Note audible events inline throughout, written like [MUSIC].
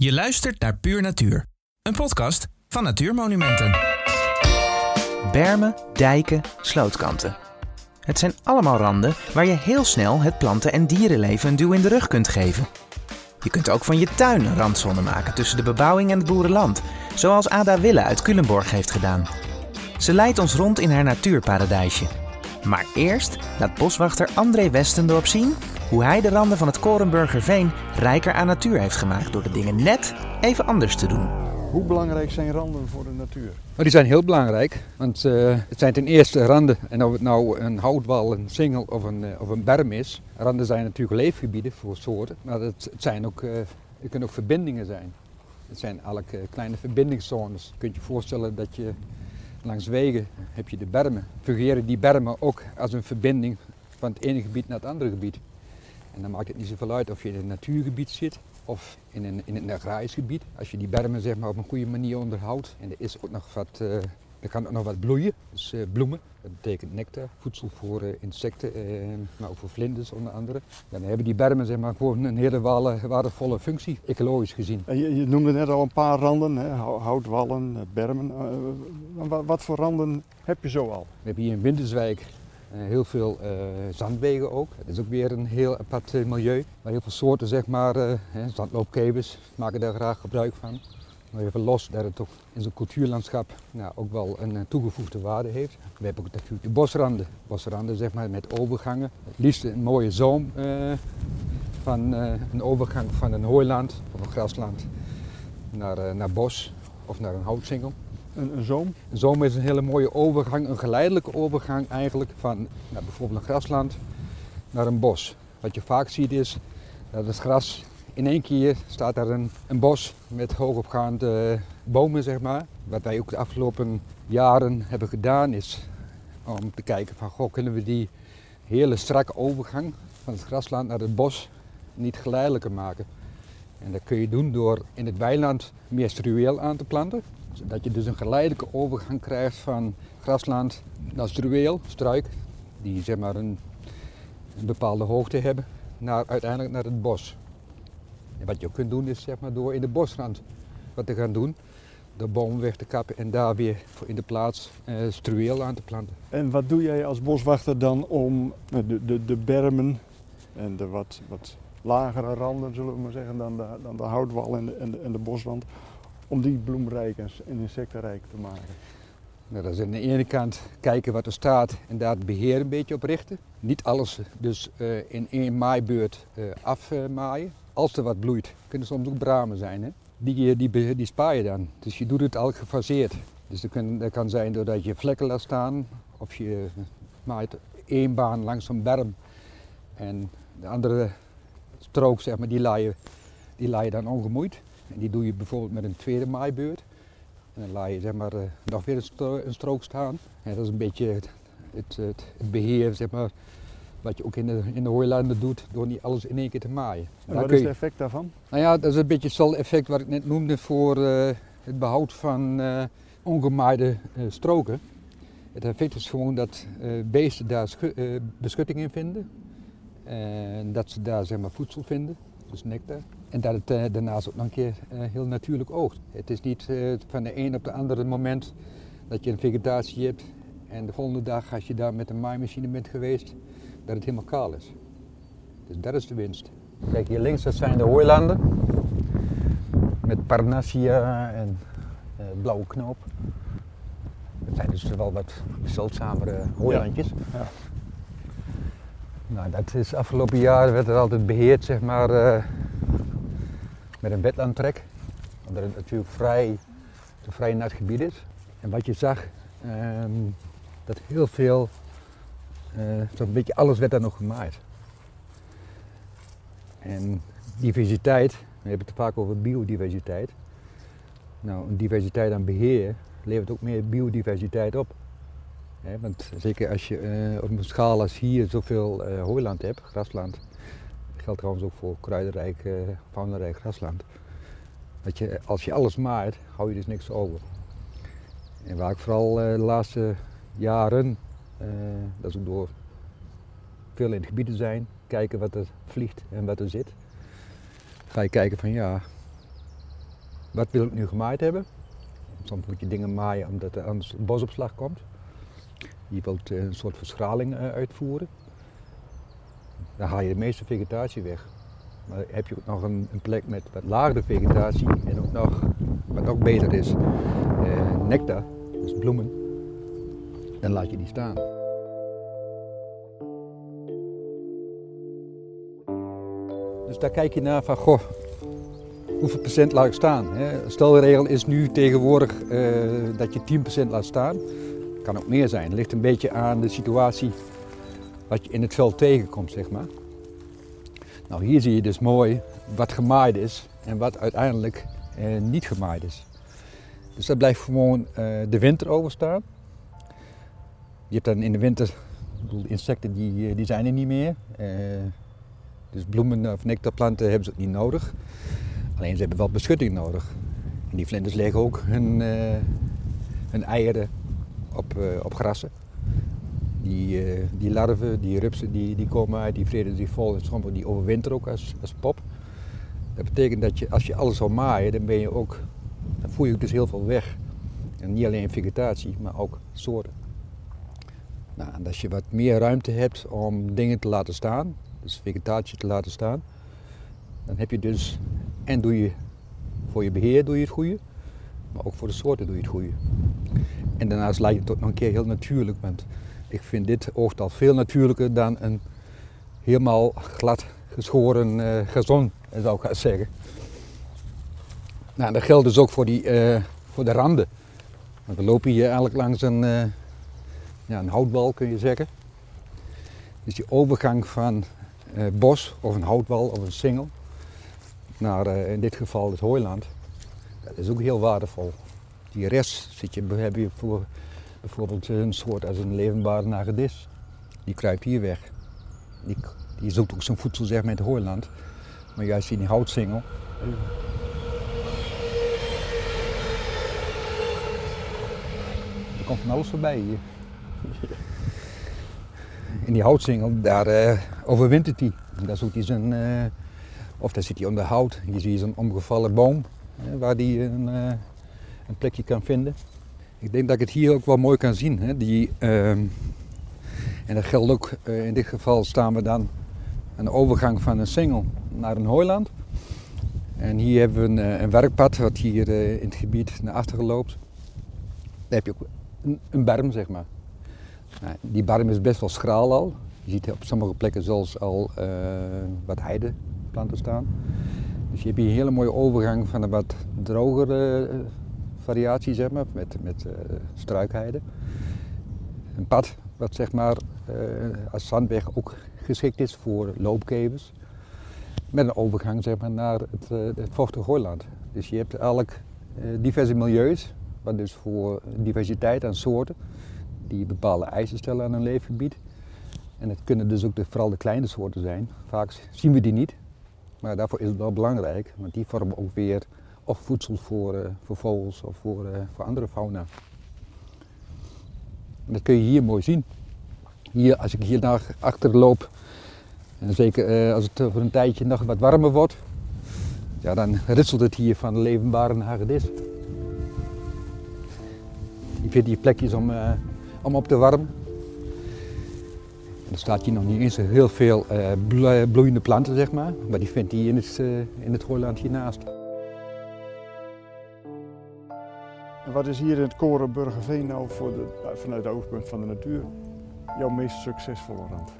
Je luistert naar Puur Natuur, een podcast van Natuurmonumenten. Bermen, dijken, slootkanten. Het zijn allemaal randen waar je heel snel het planten- en dierenleven een duw in de rug kunt geven. Je kunt ook van je tuin een randzone maken tussen de bebouwing en het boerenland, zoals Ada Wille uit Culemborg heeft gedaan. Ze leidt ons rond in haar natuurparadijsje. Maar eerst laat boswachter André Westendorp zien hoe hij de randen van het Korenburgerveen rijker aan natuur heeft gemaakt door de dingen net even anders te doen. Hoe belangrijk zijn randen voor de natuur? Maar die zijn heel belangrijk, want uh, het zijn ten eerste randen, en of het nou een houtwal, een singel of een, uh, of een berm is. Randen zijn natuurlijk leefgebieden voor soorten, maar het, het zijn ook, uh, het kunnen ook verbindingen zijn. Het zijn eigenlijk kleine verbindingszones. Je kunt je voorstellen dat je langs wegen heb je de bermen. Fungeren die bermen ook als een verbinding van het ene gebied naar het andere gebied. En dan maakt het niet zoveel uit of je in een natuurgebied zit of in een, in een agrarisch gebied. Als je die bermen zeg maar, op een goede manier onderhoudt en er is ook nog wat, uh, er kan ook nog wat bloeien, dus uh, bloemen. Dat betekent nectar, voedsel voor uh, insecten, maar ook voor vlinders onder andere. Dan hebben die bermen zeg maar, gewoon een hele waardevolle functie, ecologisch gezien. Je, je, noemde net al een paar randen, hè? houtwallen, bermen. wat, voor randen heb je zo al? We hebben hier in Winterswijk heel veel uh, zandwegen ook. Het is ook weer een heel apart uh, milieu. Waar heel veel soorten, zeg maar, zandloopkevers maken daar graag gebruik van. Maar even los dat het ook in zo'n cultuurlandschap nou, ook wel een toegevoegde waarde heeft. We hebben ook natuurlijk de bosranden. Bosranden zeg maar, met overgangen. Het liefst een mooie zoom van een overgang van een hooiland of een grasland naar, naar bos of naar een houtsingel. Een, een, zoom? Een zoom is een hele mooie overgang, een geleidelijke overgang eigenlijk van nou, bijvoorbeeld een grasland naar een bos. Wat je vaak ziet is dat het gras in één keer staat daar een, een bos met hoogopgaande bomen zeg maar. Wat wij ook de afgelopen jaren hebben gedaan is om te kijken van goh, kunnen we die hele strakke overgang van het grasland naar het bos niet geleidelijker maken. En dat kun je doen door in het weiland meer struweel aan te planten. Dat je dus een geleidelijke overgang krijgt van grasland naar struweel, struik, die zeg maar een, bepaalde hoogte hebben, naar, uiteindelijk naar het bos. En wat je ook kunt doen is zeg maar door in de bosrand wat te gaan doen. De bomen weg te kappen en daar weer in de plaats uh, struweel aan te planten. En wat doe jij als boswachter dan om de, de, de bermen en de wat, wat lagere randen, zullen we maar zeggen, dan de, dan de houtwal en de, en de, en de bosrand, om die bloemrijk en insectenrijk te maken? Nou, dat is aan de ene kant kijken wat er staat en daar het beheer een beetje op richten. Niet alles dus uh, in één maaibeurt uh, afmaaien. Als er wat bloeit, kunnen soms ook bramen zijn. Hè? Die, die, die spaar je dan. Dus je doet het al gefaseerd. Dus dat kan, kan zijn doordat je vlekken laat staan of je maait één baan langs een berm en de andere strook zeg maar, die laai je, die je dan ongemoeid. En die doe je bijvoorbeeld met een tweede maaibeurt. En dan laat je zeg maar, uh, nog weer een, stro een, strook staan. En dat is een beetje het, het, het, het, beheer, zeg maar, wat je ook in de, in de hooilanden doet, door niet alles in één keer te maaien. En wat is het effect daarvan? Nou ja, dat is een beetje hetzelfde effect wat ik net noemde voor uh, het behoud van uh, ongemaaide stroken. Het effect is gewoon dat beesten daar beschutting in vinden. En dat ze daar zeg maar, voedsel vinden, dus nectar. En dat het uh, daarnaast ook nog een keer uh, heel natuurlijk oogt. Het is niet uh, van de een op de andere moment dat je een vegetatie hebt en de volgende dag als je daar met een maaimachine bent geweest, dat het helemaal kaal is. Dus dat is de winst. Kijk, hier links dat zijn de hooilanden met Parnassia en blauwe knoop. Dat zijn dus wel wat zeldzamere hooilandjes. Ja. Ja. Nou, dat is afgelopen jaar werd er altijd beheerd, zeg maar, uh, met een wetlandtrek. Omdat het natuurlijk vrij, een vrij nat gebied is. En wat je zag, um, dat heel veel, uh, zo'n beetje alles werd daar nog gemaaid. En diversiteit, we hebben het vaak over biodiversiteit. Nou, een diversiteit aan beheer levert ook meer biodiversiteit op. Want zeker als je uh, op een schaal als hier zoveel uh, hooiland hebt, grasland, geldt trouwens ook voor kruidenrijk, uh, grasland. Dat je, als je alles maait, hou je dus niks over. En waar ik vooral de laatste jaren, dat is ook door veel in het gebied te zijn, kijken wat er vliegt en wat er zit. Ga je kijken van ja, wat wil ik nu gemaaid hebben? Soms moet je dingen maaien omdat er anders bosopslag komt. Je wilt een soort verschraling uitvoeren. Dan haal je de meeste vegetatie weg. Maar heb je ook nog een, een plek met wat lagere vegetatie en ook nog, wat ook beter is, eh, nectar, dus bloemen, dan laat je die staan. Dus daar kijk je naar van, goh, hoeveel procent laat ik staan? Hè? Stelregel is nu tegenwoordig uh, dat je 10% laat staan. Kan ook meer zijn. Het ligt een beetje aan de situatie wat je in het veld tegenkomt, zeg maar. Nou, hier zie je dus mooi wat gemaaid is en wat uiteindelijk eh, niet gemaaid is. Dus dat blijft gewoon eh, de winter overstaan. Je hebt dan in de winter, bedoel, insecten die, eh, die zijn er niet meer. Eh, dus bloemen of nectarplanten hebben ze ook niet nodig. Alleen ze hebben wel beschutting nodig. En die vlinders leggen ook hun, uh, hun eieren op, uh, op grassen. Die, uh, die larven, die rupsen, die, die komen uit, die vreden zich vol die overwinteren ook als, pop. Dat betekent dat je, als je alles zou maaien, dan ben je ook, dan voer je dus heel veel weg. En niet alleen vegetatie, maar ook soorten. Nou, en als je wat meer ruimte hebt om dingen te laten staan, dus vegetatie te laten staan, dan heb je dus, en doe je voor je beheer doe je het goede, maar ook voor de soorten doe je het goede. En daarnaast lijkt het ook nog een keer heel natuurlijk, want ik vind dit oogt al veel natuurlijker dan een helemaal glad geschoren uh, gazon, zou ik gaan zeggen. Nou, dat geldt dus ook voor, die, uh, voor de randen. Want we lopen hier eigenlijk langs een, uh, ja, een houtwal, kun je zeggen. Dus die overgang van bos of een houtwal of een singel naar in dit geval het hooiland, dat is ook heel waardevol. Die rest zit je, heb je voor bijvoorbeeld een soort als een levenbare nagedis. Die kruipt hier weg. Die, die zoekt ook zijn voedsel zeg het hooiland. Maar juist in die houtsingel. Er komt van alles voorbij hier. In die houtsingel, daar uh, overwintert hij. Daar zoekt hij zijn, uh, of daar zit hij onder hout. Hier zie je zo'n omgevallen boom waar hij een, een plekje kan vinden. Ik denk dat ik het hier ook wel mooi kan zien. Hè? Die, uh, en dat geldt ook, uh, in dit geval staan we dan aan de overgang van een singel naar een hooiland. En hier hebben we een, uh, een werkpad wat hier uh, in het gebied naar achteren loopt. Daar heb je ook een, een berm, zeg maar. Nou, die berm is best wel schraal al. Je ziet op sommige plekken zelfs al wat heideplanten staan. Dus je hebt hier een hele mooie overgang van een wat drogere variatie, zeg maar, met, met uh, struikheide. Een pad wat zeg maar uh, als zandweg ook geschikt is voor loopkevers. Met een overgang zeg maar, naar het, uh, het vochtige hooiland. Dus je hebt eigenlijk diverse milieus, wat dus voor diversiteit aan soorten, die bepaalde eisen stellen aan een leefgebied. En het kunnen dus ook de, vooral de kleine soorten zijn. Vaak zien we die niet, maar daarvoor is het wel belangrijk, want die vormen ook weer of voedsel voor, uh, voor vogels of voor, uh, voor andere fauna. Dat kun je hier mooi zien. Hier, als ik hier naar achter loop, en zeker uh, als het voor een tijdje nog wat warmer wordt, ja, dan ritselt het hier van levenbare hagedis. Je vindt hier plekjes om, om op te warmen. En er staat hier nog niet eens heel veel bloeiende planten, zeg maar, maar die vindt hij in het, in het hiernaast. Wat is hier in het Koren Burgerveen nou voor de, vanuit het oogpunt van de natuur jouw meest succesvolle rand?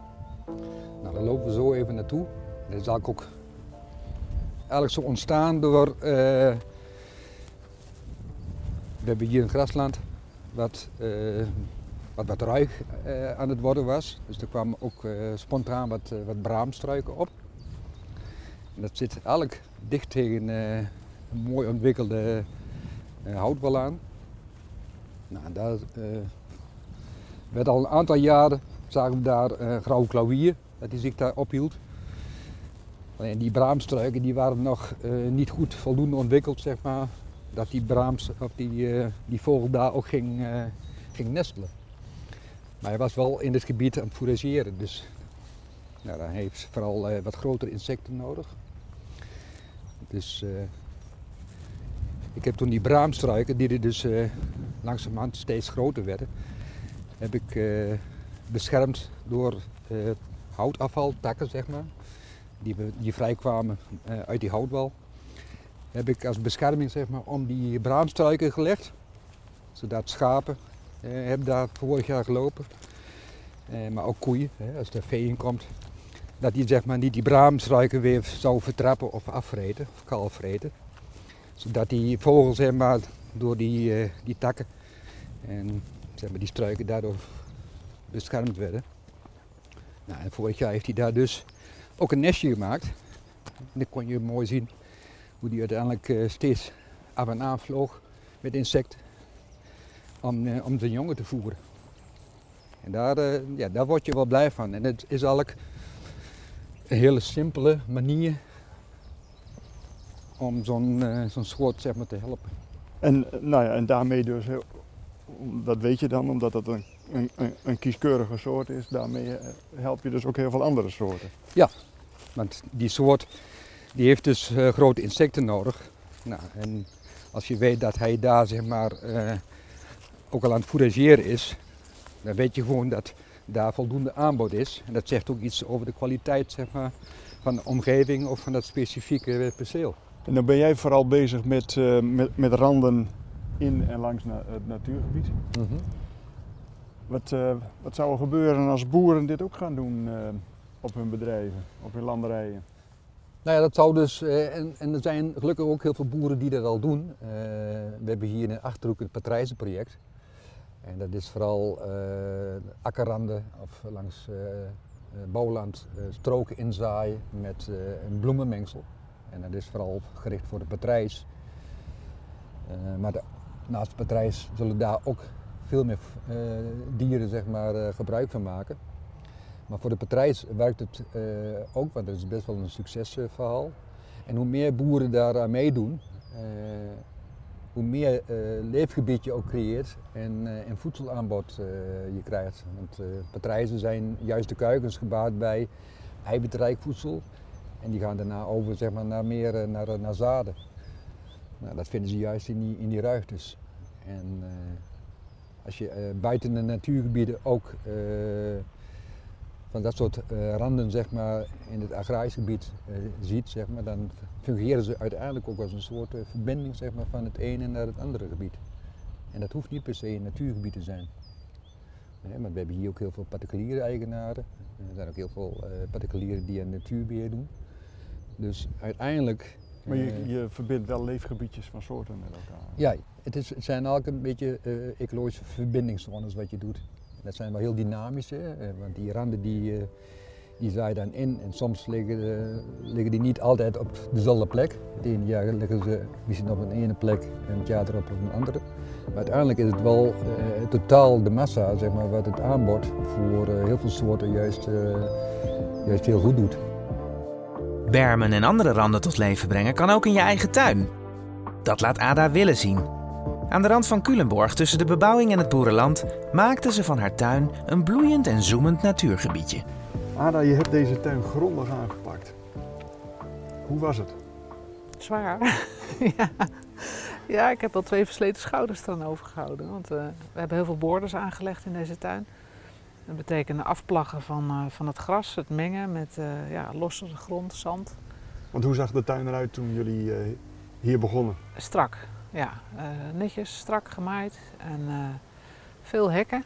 Nou, daar lopen we zo even naartoe. Dat is eigenlijk ook eigenlijk zo ontstaan door. Uh, we hebben hier een grasland wat, uh, wat, wat ruig aan het worden was. Dus er kwamen ook spontaan wat, wat braamstruiken op. En dat zit eigenlijk dicht tegen een mooi ontwikkelde houtwal aan. Nou, daar uh, werd al een aantal jaren, zagen we daar uh, grauwe klauwier, dat hij zich daar ophield. Alleen die braamstruiken die waren nog niet goed voldoende ontwikkeld, zeg maar, dat die, braams, of die, die vogel daar ook ging, ging nestelen. Maar hij was wel in het gebied aan het dus nou, heeft vooral wat grotere insecten nodig. Dus Ik heb toen die braamstruiken, die er dus uh, langzamerhand steeds groter werden, heb ik uh, beschermd door uh, houtafval, takken zeg maar, die, vrijkwamen uit die houtwal. Heb ik als bescherming zeg maar om die braamstruiken gelegd, zodat schapen hebben daar vorig jaar gelopen. maar ook koeien, hè, als er vee in komt, dat die zeg maar niet die braamstruiken weer zou vertrappen of afvreten, of kalfvreten. Zodat die vogels zeg door die, uh, die takken en zeg maar, die struiken daardoor beschermd werden. Nou, en vorig jaar heeft hij daar dus ook een nestje gemaakt. Dan kon je mooi zien hoe die uiteindelijk uh, steeds af en aan vloog met insecten om, uh, om zijn jongen te voeren. En daar, ja, daar word je wel blij van. En het is eigenlijk een hele simpele manier om zo'n zo'n soort zeg maar, te helpen. En, nou ja, en daarmee dus, dat weet je dan, omdat het een, een, een kieskeurige soort is, daarmee eh, help je dus ook heel veel andere soorten. Ja, want die soort die heeft dus uh, grote insecten nodig. Nou, en als je weet dat hij daar zeg maar, uh, ook al aan het fourageren is, dan weet je gewoon dat daar voldoende aanbod is. En dat zegt ook iets over de kwaliteit zeg maar, van de omgeving of van dat specifieke perceel. En dan ben jij vooral bezig met, uh, met, met randen in en langs na het natuurgebied. Mm -hmm. wat, uh, wat zou er gebeuren als boeren dit ook gaan doen uh, op hun bedrijven, op hun landerijen? Nou ja, dat zou dus, en, en, er zijn gelukkig ook heel veel boeren die dat al doen. we hebben hier in de Achterhoek het Patrijzenproject. En dat is vooral akkerranden of langs bouwland stroken inzaaien met een bloemenmengsel. En dat is vooral gericht voor de patrijs. maar naast de patrijs zullen daar ook veel meer dieren zeg maar, gebruik van maken. Maar voor de patrijs werkt het ook, want dat is best wel een succesverhaal. En hoe meer boeren daaraan meedoen, hoe meer leefgebied je ook creëert en, en voedselaanbod je krijgt. Want patrijzen zijn juist de kuikens gebaat bij eiwitrijk voedsel. En die gaan daarna over zeg maar, naar meer naar, naar zaden. Nou, dat vinden ze juist in die, in die ruigtes. En als je buiten de natuurgebieden ook van dat soort randen zeg maar, in het agrarisch gebied ziet, zeg maar, dan fungeren ze uiteindelijk ook als een soort verbinding zeg maar, van het ene naar het andere gebied. En dat hoeft niet per se een natuurgebied te zijn. Nee, maar we hebben hier ook heel veel particuliere eigenaren. Er zijn ook heel veel particulieren die aan natuurbeheer doen. Dus uiteindelijk. Maar je, je, verbindt wel leefgebiedjes van soorten met elkaar. Ja, het, is, het zijn eigenlijk een beetje ecologische verbindingszones wat je doet. Dat zijn wel heel dynamische, want die randen die, eh, die zaai dan in en soms liggen, liggen die niet altijd op dezelfde plek. Het ene jaar liggen ze misschien op een ene plek en het jaar erop op een andere. Maar uiteindelijk is het wel uh, totaal de massa, zeg maar, wat het aanbod voor uh, heel veel soorten juist, uh, juist heel goed doet. Bermen en andere randen tot leven brengen kan ook in je eigen tuin. Dat laat Ada willen zien. Aan de rand van Culemborg, tussen de bebouwing en het boerenland, maakte ze van haar tuin een bloeiend en zoemend natuurgebiedje. Ada, je hebt deze tuin grondig aangepakt. Hoe was het? Zwaar. [LAUGHS] ja. ja, ik heb al twee versleten schouders eraan overgehouden. Want uh, we hebben heel veel borders aangelegd in deze tuin. Dat betekent afplaggen van, uh, van het gras, het mengen met uh, ja, losse grond, zand. Want hoe zag de tuin eruit toen jullie hier begonnen? Strak ja, netjes, strak gemaaid en veel hekken.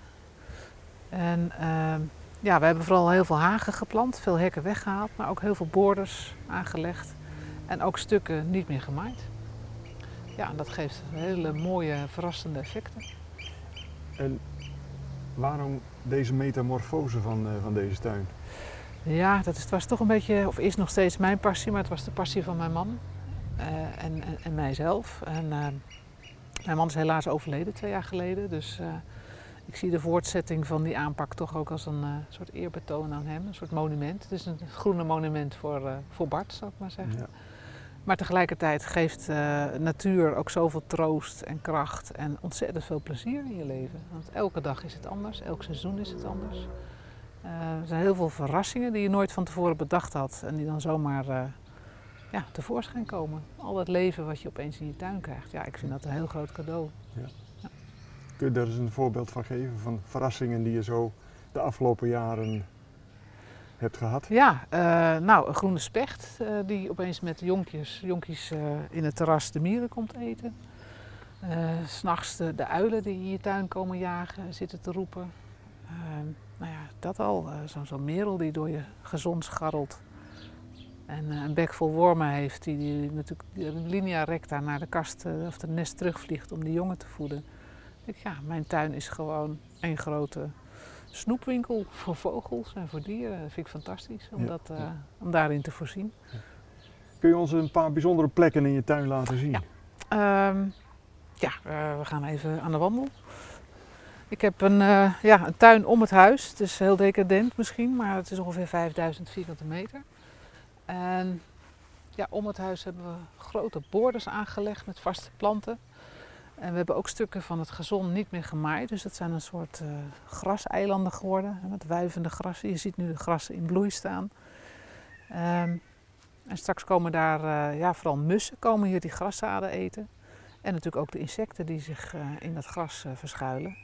En uh, ja, we hebben vooral heel veel hagen geplant, veel hekken weggehaald, maar ook heel veel borders aangelegd en ook stukken niet meer gemaaid. Ja, en dat geeft hele mooie, verrassende effecten. En waarom deze metamorfose van, van deze tuin? Ja, dat is, het was toch een beetje, of is nog steeds mijn passie, maar het was de passie van mijn man. Uh, en, en, en, mijzelf. En, uh, mijn man is helaas overleden twee jaar geleden. Dus uh, ik zie de voortzetting van die aanpak toch ook als een soort eerbetoon aan hem. Een soort monument. Het is een groene monument voor, voor Bart, zou ik maar zeggen. Ja. Maar tegelijkertijd geeft natuur ook zoveel troost en kracht en ontzettend veel plezier in je leven. Want elke dag is het anders, elk seizoen is het anders. er zijn heel veel verrassingen die je nooit van tevoren bedacht had en die dan zomaar ja, tevoorschijn komen. Al dat leven wat je opeens in je tuin krijgt. Ja, ik vind dat een heel groot cadeau. Kun je daar eens een voorbeeld van geven van verrassingen die je zo de afgelopen jaren gehad? Ja, eh, nou, een groene specht eh, die opeens met jonkjes, jonkies eh, in het terras de mieren komt eten. S'nachts de, de uilen die in je tuin komen jagen, zitten te roepen. Ehm, nou ja, dat al. Zo'n zo merel die door je gezond scharrelt. En een bek vol wormen heeft die, die natuurlijk de linea recta naar de kast of het nest terugvliegt om die jongen te voeden. Ik, ja, mijn tuin is gewoon een grote snoepwinkel voor vogels en voor dieren. Dat vind ik fantastisch om, dat, uh, om daarin te voorzien. Kun je ons een paar bijzondere plekken in je tuin laten zien? Ja, um, ja uh, we gaan even aan de wandel. Ik heb een, uh, ja, een tuin om het huis. Het is heel decadent misschien, maar het is ongeveer 5000 vierkante meter. En ja, om het huis hebben we grote borders aangelegd met vaste planten. En we hebben ook stukken van het gazon niet meer gemaaid. Dus dat zijn een soort uh, graseilanden geworden. Met wuivende grassen. Je ziet nu de grassen in bloei staan. Um, en straks komen daar uh, ja, vooral mussen komen hier die graszaden eten. En natuurlijk ook de insecten die zich uh, in dat gras verschuilen.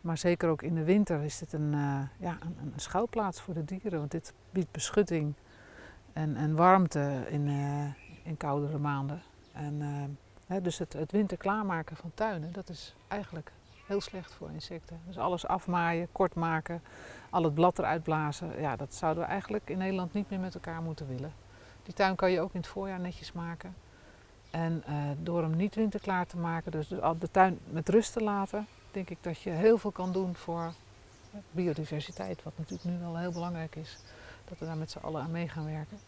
Maar zeker ook in de winter is dit een, ja, een, schouwplaats voor de dieren. Want dit biedt beschutting en, en warmte in, in koudere maanden. En, dus het, het winter klaarmaken van tuinen, dat is eigenlijk heel slecht voor insecten. Dus alles afmaaien, kort maken, al het blad eruit blazen. Ja, dat zouden we eigenlijk in Nederland niet meer met elkaar moeten willen. Die tuin kan je ook in het voorjaar netjes maken. En uh, door hem niet winterklaar te maken, dus de tuin met rust te laten, denk ik dat je heel veel kan doen voor biodiversiteit. Wat natuurlijk nu wel heel belangrijk is, dat we daar met z'n allen aan mee gaan werken.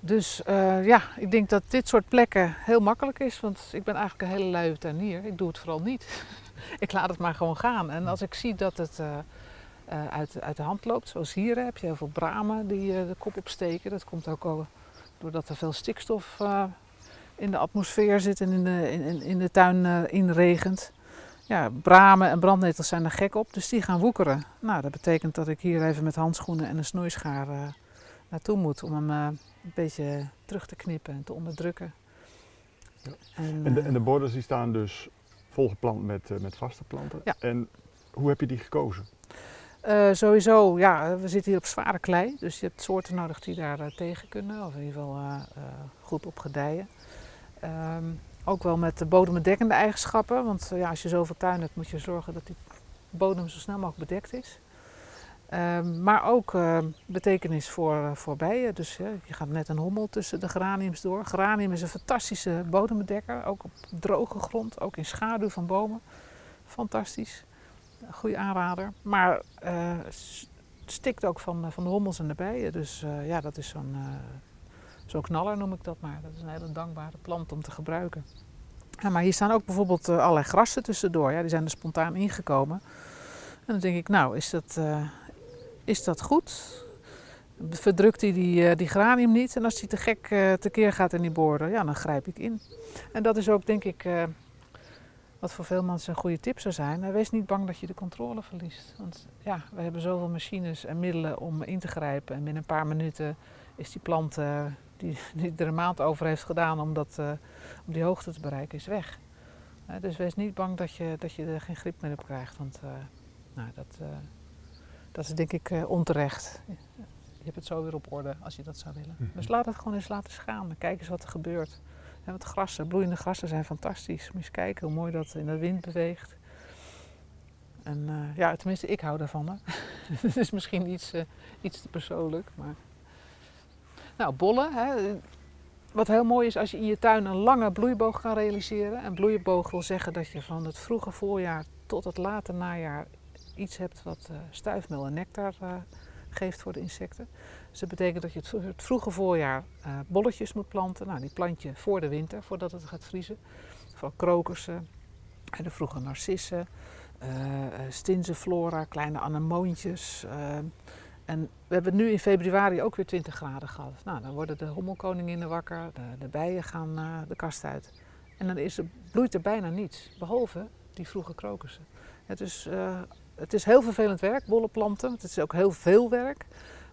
Dus uh, ja, ik denk dat dit soort plekken heel makkelijk is, want ik ben eigenlijk een hele luie tuinier. Ik doe het vooral niet. [LAUGHS] ik laat het maar gewoon gaan. En als ik zie dat het uh, uh, uit, uit, de hand loopt, zoals hier heb je heel veel bramen die de kop opsteken. Dat komt ook al doordat er veel stikstof in de atmosfeer zit en in de, in, in de tuin inregent. Ja, bramen en brandnetels zijn er gek op, dus die gaan woekeren. Nou, dat betekent dat ik hier even met handschoenen en een snoeischaar naartoe moet om hem een beetje terug te knippen en te onderdrukken. Ja. En, en, de, en, de, borders die staan dus volgeplant met, uh, met vaste planten. Ja. En hoe heb je die gekozen? Uh, sowieso, ja, we zitten hier op zware klei, dus je hebt soorten nodig die daar tegen kunnen, of in ieder geval goed op gedijen. Um, ook wel met de bodembedekkende eigenschappen, want ja, als je zoveel tuin hebt moet je zorgen dat die bodem zo snel mogelijk bedekt is. Um, maar ook uh, betekenis voor, uh, voor bijen. Dus je gaat net een hommel tussen de geraniums door. Geranium is een fantastische bodembedekker, ook op droge grond, ook in schaduw van bomen. Fantastisch, goede aanrader. Maar stikt ook van, van de hommels en de bijen. Dus ja, dat is zo'n zo'n knaller noem ik dat maar. Dat is een hele dankbare plant om te gebruiken. Ja, maar hier staan ook bijvoorbeeld allerlei grassen tussendoor. Ja, die zijn er spontaan ingekomen. En dan denk ik, nou, is dat, is dat goed? Verdrukt hij die, uh, die granium niet? En als hij te gek uh, tekeer gaat in die borden, ja, dan grijp ik in. En dat is ook, denk ik, uh, wat voor veel mensen een goede tip zou zijn. wees niet bang dat je de controle verliest. Want ja, we hebben zoveel machines en middelen om in te grijpen. En binnen een paar minuten is die plant die, die er een maand over heeft gedaan om, dat, om die hoogte te bereiken, is weg. dus wees niet bang dat je, dat je er geen grip meer op krijgt. Want nou, dat dat is denk ik uh, onterecht. Je hebt het zo weer op orde als je dat zou willen. Mm -hmm. Dus laat het gewoon eens laten gaan. Kijk eens wat er gebeurt. En wat grassen, bloeiende grassen zijn fantastisch. Moet je eens kijken hoe mooi dat in de wind beweegt. En uh, ja, tenminste, ik hou daarvan. [LAUGHS] Het is misschien iets, uh, iets te persoonlijk, maar... Nou, bollen. Hè. Wat heel mooi is als je in je tuin een lange bloeiboog kan realiseren. En bloeiboog wil zeggen dat je van het vroege voorjaar tot het late najaar iets hebt wat uh, stuifmeel en nectar uh, geeft voor de insecten. Dus dat betekent dat je het, vroege voorjaar uh, bolletjes moet planten. Nou, die plant je voor de winter, voordat het gaat vriezen. Van krokussen, de vroege narcissen, stinzenflora, kleine anemoontjes. en we hebben nu in februari ook weer 20 graden gehad. Nou, dan worden de hommelkoninginnen wakker, de, de bijen gaan de kast uit. En dan is er, bloeit er bijna niets, behalve die vroege krokussen. Het is het is heel vervelend werk, bollen planten. Het is ook heel veel werk.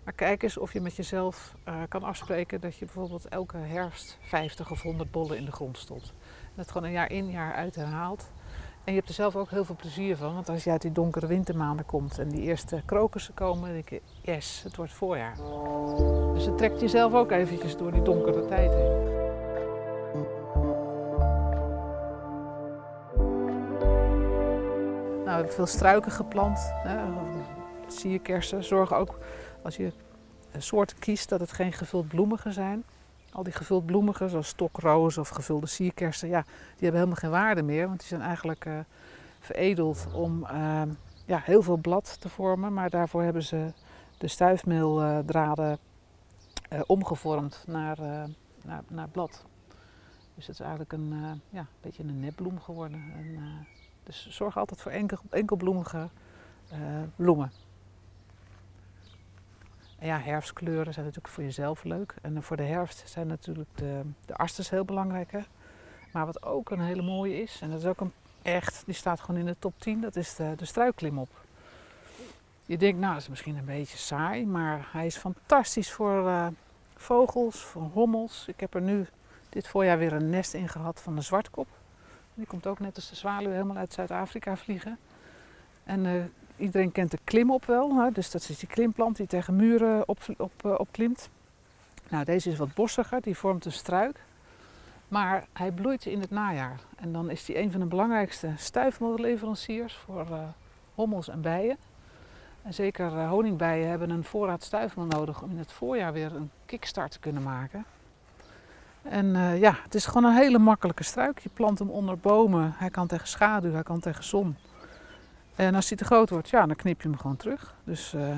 Maar kijk eens of je met jezelf uh, kan afspreken dat je bijvoorbeeld elke herfst 50 of 100 bollen in de grond stopt. En dat gewoon een jaar in, jaar uit herhaalt. En je hebt er zelf ook heel veel plezier van. Want als je uit die donkere wintermaanden komt en die eerste krokussen komen, dan denk je, yes, het wordt voorjaar. Dus het trekt jezelf ook eventjes door die donkere tijd heen. Nou, veel struiken geplant. Sierkersen zorgen ook, als je soorten kiest, dat het geen gevuld bloemigen zijn. Al die gevuld bloemigen, zoals stokroos of gevulde sierkersen, ja, die hebben helemaal geen waarde meer. Want die zijn eigenlijk uh, veredeld om uh, ja, heel veel blad te vormen. Maar daarvoor hebben ze de stuifmeeldraden uh, omgevormd naar, naar, naar, blad. Dus het is eigenlijk een ja, beetje een nepbloem geworden. En, dus zorg altijd voor enkel, enkelbloemige bloemen. En ja, herfstkleuren zijn natuurlijk voor jezelf leuk. En voor de herfst zijn natuurlijk de, de asters heel belangrijk. Hè? Maar wat ook een hele mooie is, en dat is ook een echt, die staat gewoon in de top 10, dat is de, de struikklimop. Je denkt, nou, dat is misschien een beetje saai, maar hij is fantastisch voor uh, vogels, voor hommels. Ik heb er nu dit voorjaar weer een nest in gehad van de zwartkop. Die komt ook net als de zwaluw helemaal uit Zuid-Afrika vliegen. En uh, iedereen kent de klimop wel. Hè? Dus dat is die klimplant die tegen muren op, op, uh, opklimt. Nou, deze is wat bossiger, die vormt een struik. Maar hij bloeit in het najaar. En dan is hij een van de belangrijkste stuifmodelleveranciers voor uh, hommels en bijen. En zeker honingbijen hebben een voorraad stuifmeel nodig om in het voorjaar weer een kickstart te kunnen maken. En uh, ja, het is gewoon een hele makkelijke struik. Je plant hem onder bomen. Hij kan tegen schaduw, hij kan tegen zon. En als hij te groot wordt, ja, dan knip je hem gewoon terug. Dus uh,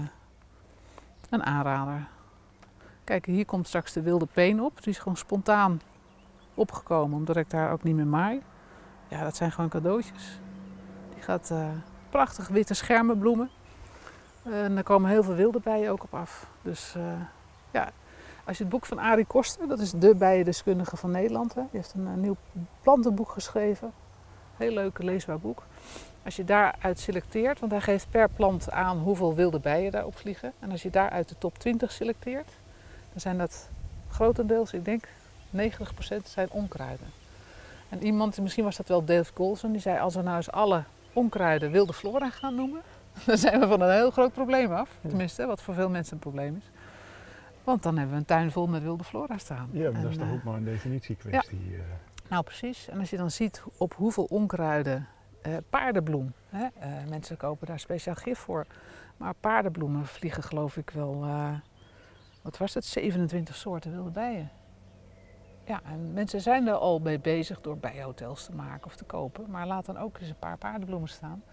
een aanrader. Kijk, hier komt straks de wilde peen op. Die is gewoon spontaan opgekomen, omdat ik daar ook niet meer maai. Ja, dat zijn gewoon cadeautjes. Die gaat uh, prachtig witte schermen bloemen. En er komen heel veel wilde bijen ook op af. Dus ja, als je het boek van Arie Koster, dat is de bijendeskundige van Nederland, hè, die heeft een, een nieuw plantenboek geschreven. Heel leuk leesbaar boek. Als je daaruit selecteert, want hij geeft per plant aan hoeveel wilde bijen daarop vliegen. En als je daaruit de top 20 selecteert, dan zijn dat grotendeels, ik denk 90% zijn onkruiden. En iemand, misschien was dat wel Dave Golson, die zei als we nou eens alle onkruiden wilde flora gaan noemen, [LAUGHS] dan zijn we van een heel groot probleem af. Tenminste, wat voor veel mensen een probleem is. Want dan hebben we een tuin vol met wilde flora staan. Ja, maar dat is toch ook maar een definitiekwestie. Ja. Nou, precies. En als je dan ziet op hoeveel onkruiden uh, paardenbloem. Hè? Uh, mensen kopen daar speciaal gif voor. Maar paardenbloemen vliegen geloof ik wel, uh, wat was het, 27 soorten wilde bijen. Ja, en mensen zijn er al mee bezig door bijenhotels te maken of te kopen. Maar laat dan ook eens een paar paardenbloemen staan.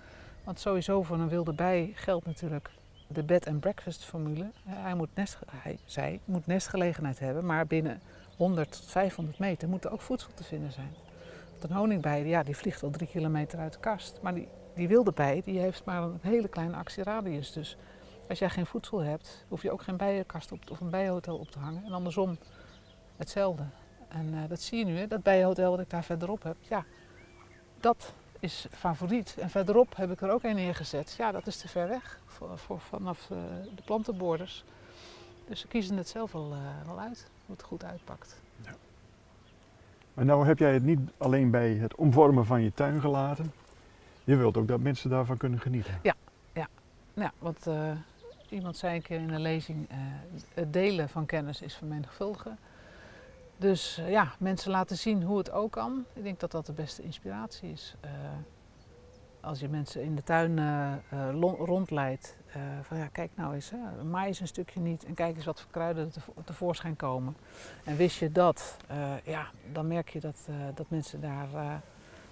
Want sowieso voor een wilde bij geldt natuurlijk de bed and breakfast formule. Hij moet nest, hij, zij moet nestgelegenheid hebben, maar binnen 100 tot 500 meter moet er ook voedsel te vinden zijn. Want een honingbij, ja, die vliegt al drie kilometer uit de kast. Maar die, die wilde bij, die heeft maar een hele kleine actieradius. Dus als jij geen voedsel hebt, hoef je ook geen bijenkast op, of een bijenhotel op te hangen. En andersom hetzelfde. En uh, dat zie je nu, hè, dat bijenhotel wat ik daar verderop heb. Ja, dat is favoriet. En verderop heb ik er ook een neergezet. Ja, dat is te ver weg voor, voor vanaf uh, de plantenborders. Dus ze kiezen het zelf wel, uh, wel uit, hoe het goed uitpakt. Ja. Maar nou heb jij het niet alleen bij het omvormen van je tuin gelaten. Je wilt ook dat mensen daarvan kunnen genieten. Ja, ja. ja want uh, iemand zei een keer in een lezing, het delen van kennis is vermenigvuldigen. Dus uh, ja, mensen laten zien hoe het ook kan. Ik denk dat dat de beste inspiratie is. Uh, als je mensen in de tuin uh, rondleidt, van ja, kijk nou eens, hè, eens een stukje niet en kijk eens wat voor kruiden er tevoorschijn komen. En wist je dat, ja, dan merk je dat, dat mensen daar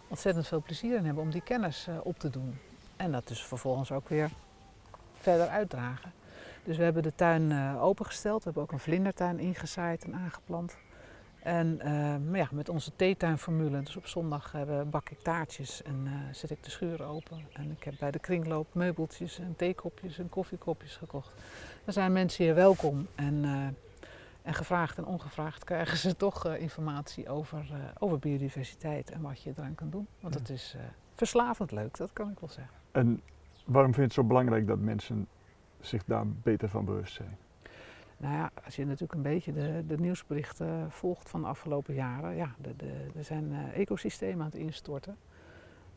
ontzettend veel plezier in hebben om die kennis op te doen. En dat dus vervolgens ook weer verder uitdragen. Dus we hebben de tuin opengesteld, we hebben ook een vlindertuin ingezaaid en aangeplant. En uh, ja, met onze theetuinformule, dus op zondag hebben, bak ik taartjes en uh, zet ik de schuur open. En ik heb bij de kringloop meubeltjes en theekopjes en koffiekopjes gekocht. Dan zijn mensen hier welkom en, uh, en gevraagd en ongevraagd krijgen ze [LAUGHS] toch informatie over, over biodiversiteit en wat je eraan kan doen. Want het is verslavend leuk, dat kan ik wel zeggen. En waarom vind je het zo belangrijk dat mensen zich daar beter van bewust zijn? Nou ja, als je natuurlijk een beetje de, de nieuwsberichten volgt van de afgelopen jaren, ja, er zijn uh, ecosystemen aan het instorten.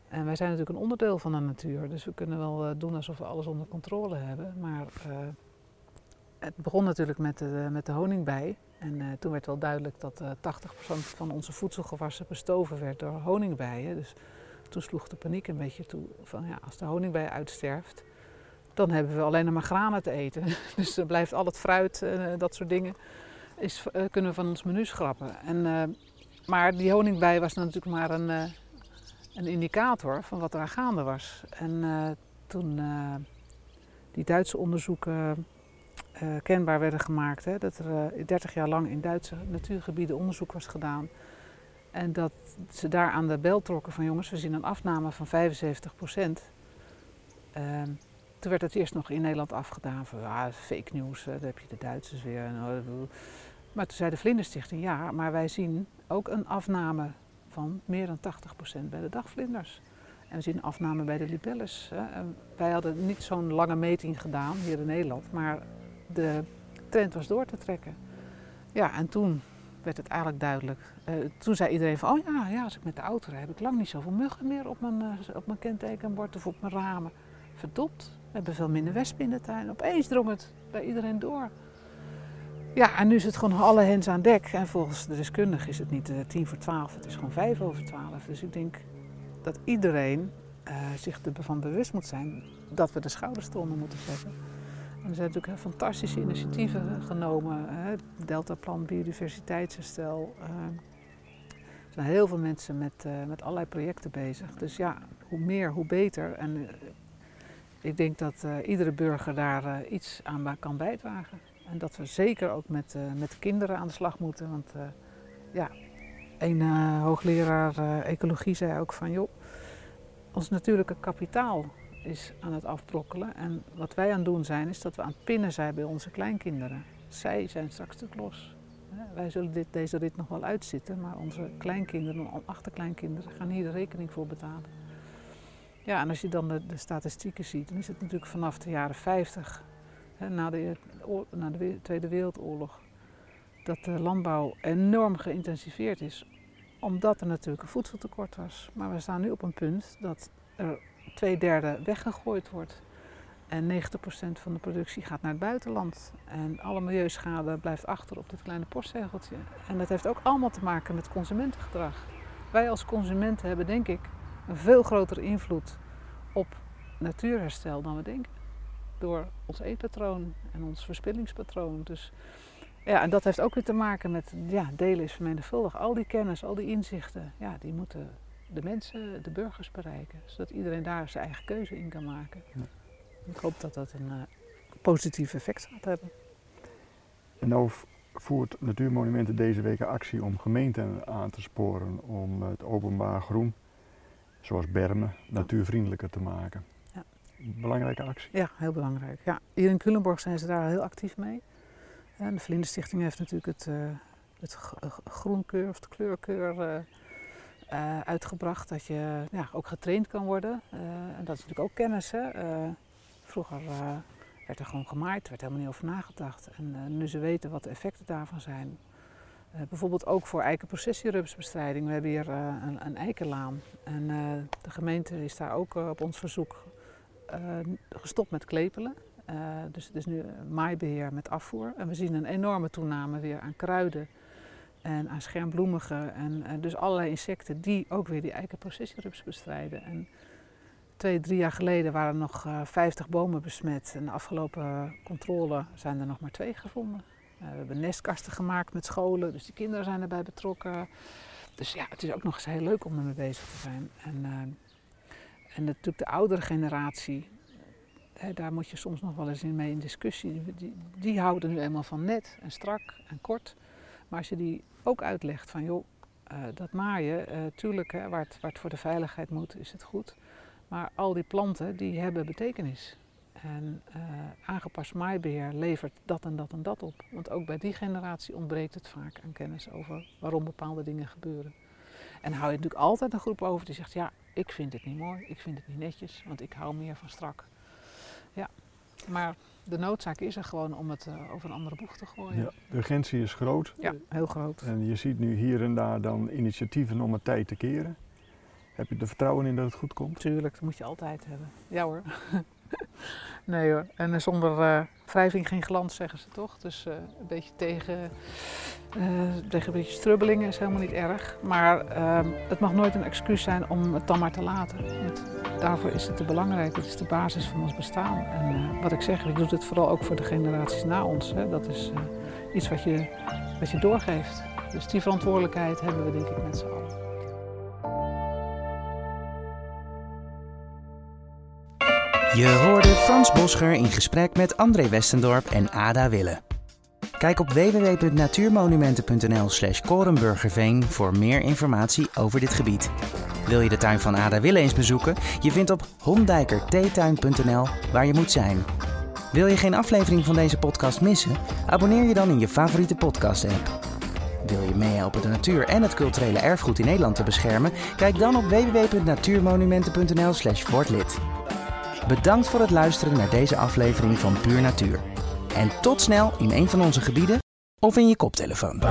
En wij zijn natuurlijk een onderdeel van de natuur, dus we kunnen wel uh, doen alsof we alles onder controle hebben. Maar uh, het begon natuurlijk met de, met de honingbij. En toen werd wel duidelijk dat 80% van onze voedselgewassen bestoven werd door honingbijen. Dus toen sloeg de paniek een beetje toe van ja, als de honingbij uitsterft, dan hebben we alleen nog maar granen te eten. [LAUGHS] Dus dan blijft al het fruit, uh, dat soort dingen, is, uh, kunnen we van ons menu schrappen. En, uh, maar die honingbij was natuurlijk maar een, een indicator van wat er aan gaande was. En toen die Duitse onderzoeken kenbaar werden gemaakt, hè, dat er 30 jaar lang in Duitse natuurgebieden onderzoek was gedaan. En dat ze daar aan de bel trokken van jongens, we zien een afname van 75 procent. Toen werd het eerst nog in Nederland afgedaan van ah, fake news, daar heb je de Duitsers weer. Maar toen zei de Vlinderstichting ja, maar wij zien ook een afname van meer dan 80% bij de dagvlinders. En we zien een afname bij de libelles. Wij hadden niet zo'n lange meting gedaan hier in Nederland, maar de trend was door te trekken. Ja, en toen werd het eigenlijk duidelijk. Toen zei iedereen van, oh ja, ja, als ik met de auto rijd, heb ik lang niet zoveel muggen meer op mijn, op mijn kentekenbord of op mijn ramen. Verdopt, we hebben veel minder wespen in tuin. Opeens drong het bij iedereen door. Ja, en nu is het gewoon alle hens aan dek. En volgens de deskundigen is het niet uh, tien voor twaalf, het is gewoon vijf over twaalf. Dus ik denk dat iedereen zich ervan bewust moet zijn dat we de schouders eronder moeten zetten. En er zijn natuurlijk fantastische initiatieven genomen. Hè? Deltaplan, biodiversiteitsherstel. Uh, er zijn heel veel mensen met, uh, met allerlei projecten bezig. Dus ja, hoe meer, hoe beter. En uh, ik denk dat iedere burger daar iets aan kan bijdragen. En dat we zeker ook met, met de kinderen aan de slag moeten. Want ja, een hoogleraar ecologie zei ook van joh, ons natuurlijke kapitaal is aan het afbrokkelen. En wat wij aan het doen zijn, is dat we aan het pinnen zijn bij onze kleinkinderen. Zij zijn straks stuk los. Wij zullen dit, deze rit nog wel uitzitten, maar onze kleinkinderen en achterkleinkinderen gaan hier de rekening voor betalen. Ja, en als je dan de, statistieken ziet, dan is het natuurlijk vanaf de jaren 50, hè, na, de, na de Tweede Wereldoorlog, dat de landbouw enorm geïntensiveerd is, omdat er natuurlijk een voedseltekort was. Maar we staan nu op een punt dat er twee derde weggegooid wordt. En 90% van de productie gaat naar het buitenland. En alle milieuschade blijft achter op dit kleine postzegeltje. En dat heeft ook allemaal te maken met consumentengedrag. Wij als consumenten hebben denk ik een veel grotere invloed op natuurherstel dan we denken. Door ons eetpatroon en ons verspillingspatroon. Dus ja, en dat heeft ook weer te maken met ja, delen is vermenigvuldig. Al die kennis, al die inzichten, ja, die moeten de mensen, de burgers bereiken. Zodat iedereen daar zijn eigen keuze in kan maken. Ja. Ik hoop dat dat een uh, positief effect gaat hebben. En nou voert Natuurmonumenten deze week actie om gemeenten aan te sporen om het openbaar groen, zoals bermen, natuurvriendelijker te maken. Ja. Belangrijke actie? Ja, heel belangrijk. Ja. Hier in Culemborg zijn ze daar heel actief mee. En de Vlinderstichting heeft natuurlijk het, uh, het groenkeur of de kleurkeur uh, uh, uitgebracht. Dat je ja, ook getraind kan worden. En dat is natuurlijk ook kennis. Hè? Vroeger werd er gewoon gemaaid, er werd helemaal niet over nagedacht. En nu ze weten wat de effecten daarvan zijn. Bijvoorbeeld ook voor eikenprocessierupsbestrijding. We hebben hier een, een, eikenlaan. En de gemeente is daar ook op ons verzoek gestopt met klepelen. dus het is nu maaibeheer met afvoer. En we zien een enorme toename weer aan kruiden en aan schermbloemigen en, dus allerlei insecten die ook weer die eikenprocessierups bestrijden. En twee, drie jaar geleden waren er nog uh, eh, 50 bomen besmet en de afgelopen controle zijn er nog maar twee gevonden. Uh, we hebben nestkasten gemaakt met scholen, dus die kinderen zijn erbij betrokken. Dus ja, het is ook nog eens heel leuk om ermee bezig te zijn. En, uh, en natuurlijk de oudere generatie, hè, daar moet je soms nog wel eens in mee in discussie. Die, houden nu eenmaal van net en strak en kort. Maar als je die ook uitlegt van joh, uh, dat maaien, tuurlijk, waar, het, waar het voor de veiligheid moet, is het goed. Maar al die planten die hebben betekenis. En uh, aangepast maaibeheer levert dat en dat en dat op. Want ook bij die generatie ontbreekt het vaak aan kennis over waarom bepaalde dingen gebeuren. En hou je natuurlijk altijd een groep over die zegt: Ja, ik vind het niet mooi, ik vind het niet netjes, want ik hou meer van strak. Ja, maar de noodzaak is er gewoon om het eh, over een andere boeg te gooien. Ja, de urgentie is groot. Ja, heel groot. En je ziet nu hier en daar dan initiatieven om het tijd te keren. Heb je er vertrouwen in dat het goed komt? Tuurlijk, dat moet je altijd hebben. Ja hoor. [LAUGHS] [LAUGHS] nee hoor. En zonder uh, wrijving geen glans, zeggen ze toch? Dus uh, een beetje tegen, tegen een beetje strubbelingen is helemaal niet erg. Maar ehm, het mag nooit een excuus zijn om het dan maar te laten. Want daarvoor is het te belangrijk. Het is de basis van ons bestaan. En wat ik zeg, ik doe het vooral ook voor de generaties na ons. Hè. Dat is iets wat je, wat je doorgeeft. Dus die verantwoordelijkheid hebben we denk ik met z'n allen. Je hoorde Frans Boscher in gesprek met André Westendorp en Ada Wille. Kijk op www.natuurmonumenten.nl slash Korenburgerveen voor meer informatie over dit gebied. Wil je de tuin van Ada Wille eens bezoeken? Je vindt op hondijkertheetuin.nl waar je moet zijn. Wil je geen aflevering van deze podcast missen? Abonneer je dan in je favoriete podcast-app. Wil je meehelpen de natuur en het culturele erfgoed in Nederland te beschermen? Kijk dan op www.natuurmonumenten.nl slash lid. Bedankt voor het luisteren naar deze aflevering van Puur Natuur. En tot snel in een van onze gebieden of in je koptelefoon.